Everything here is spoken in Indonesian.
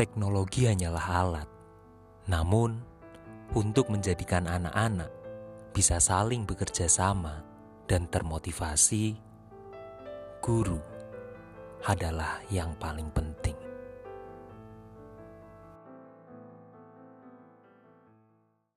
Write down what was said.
teknologi hanyalah alat. Namun, untuk menjadikan anak-anak bisa saling bekerja sama dan termotivasi, guru adalah yang paling penting.